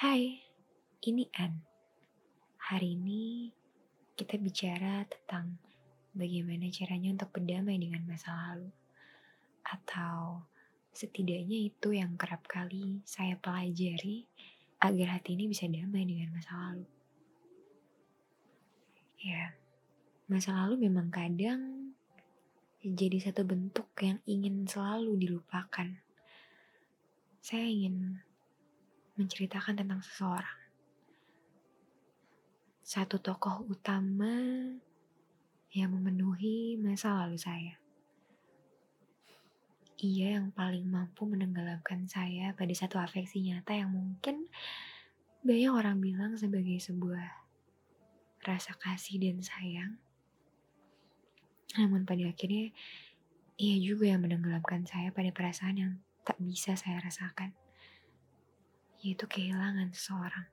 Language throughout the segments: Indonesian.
Hai, ini An. Hari ini kita bicara tentang bagaimana caranya untuk berdamai dengan masa lalu. Atau setidaknya itu yang kerap kali saya pelajari agar hati ini bisa damai dengan masa lalu. Ya, masa lalu memang kadang jadi satu bentuk yang ingin selalu dilupakan. Saya ingin menceritakan tentang seseorang. Satu tokoh utama yang memenuhi masa lalu saya. Ia yang paling mampu menenggelamkan saya pada satu afeksi nyata yang mungkin banyak orang bilang sebagai sebuah rasa kasih dan sayang. Namun pada akhirnya ia juga yang menenggelamkan saya pada perasaan yang tak bisa saya rasakan yaitu kehilangan seseorang.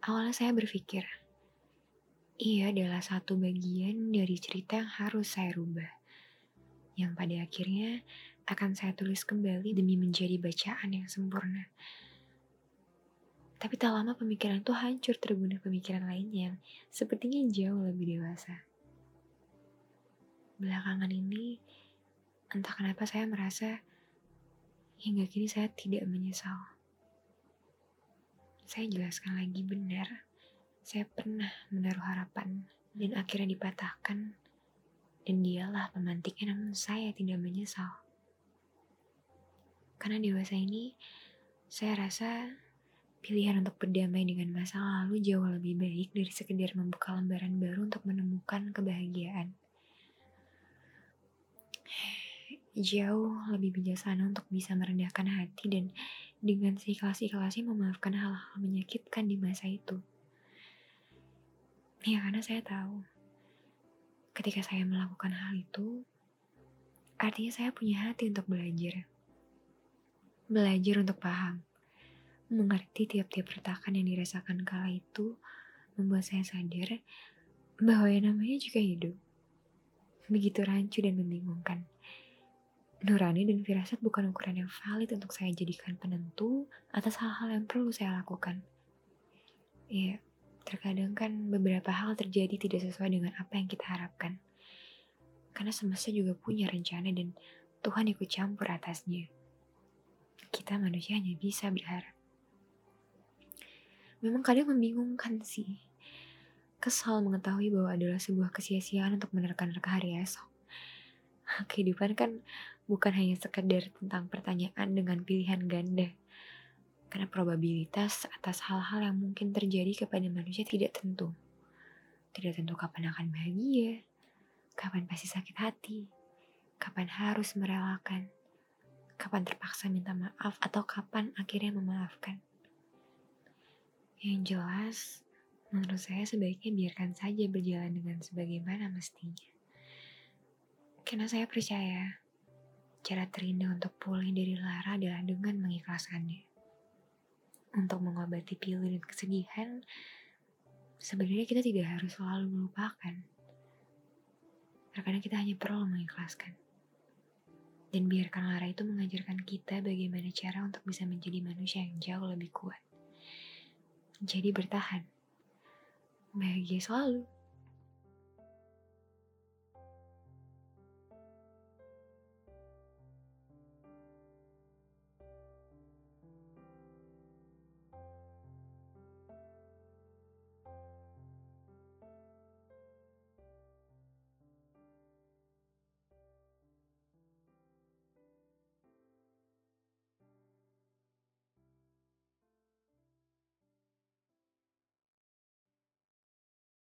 Awalnya saya berpikir, ia adalah satu bagian dari cerita yang harus saya rubah. Yang pada akhirnya akan saya tulis kembali demi menjadi bacaan yang sempurna. Tapi tak lama pemikiran itu hancur terbunuh pemikiran lainnya yang sepertinya jauh lebih dewasa. Belakangan ini, entah kenapa saya merasa hingga kini saya tidak menyesal. Saya jelaskan lagi benar, saya pernah menaruh harapan dan akhirnya dipatahkan. Dan dialah pemantiknya namun saya tidak menyesal. Karena dewasa ini, saya rasa pilihan untuk berdamai dengan masa lalu jauh lebih baik dari sekedar membuka lembaran baru untuk menemukan kebahagiaan. Jauh lebih bijaksana untuk bisa merendahkan hati dan dengan seikhlas-ikhlasnya memaafkan hal-hal menyakitkan di masa itu. Ya karena saya tahu, ketika saya melakukan hal itu, artinya saya punya hati untuk belajar. Belajar untuk paham, mengerti tiap-tiap retakan yang dirasakan kala itu, membuat saya sadar bahwa yang namanya juga hidup. Begitu rancu dan membingungkan. Nurani dan firasat bukan ukuran yang valid untuk saya jadikan penentu atas hal-hal yang perlu saya lakukan. Ya, terkadang kan beberapa hal terjadi tidak sesuai dengan apa yang kita harapkan. Karena semesta juga punya rencana dan Tuhan ikut campur atasnya. Kita manusia hanya bisa berharap. Memang kadang membingungkan sih. Kesal mengetahui bahwa adalah sebuah kesia-siaan untuk menerka-nerka hari esok. Kehidupan kan bukan hanya sekedar tentang pertanyaan dengan pilihan ganda. Karena probabilitas atas hal-hal yang mungkin terjadi kepada manusia tidak tentu. Tidak tentu kapan akan bahagia, kapan pasti sakit hati, kapan harus merelakan, kapan terpaksa minta maaf, atau kapan akhirnya memaafkan. Yang jelas, menurut saya sebaiknya biarkan saja berjalan dengan sebagaimana mestinya. Karena saya percaya, Cara terindah untuk pulih dari lara adalah dengan mengikhlaskannya. Untuk mengobati pilu dan kesedihan, sebenarnya kita tidak harus selalu melupakan. Terkadang kita hanya perlu mengikhlaskan. Dan biarkan lara itu mengajarkan kita bagaimana cara untuk bisa menjadi manusia yang jauh lebih kuat. Jadi bertahan. Bahagia selalu.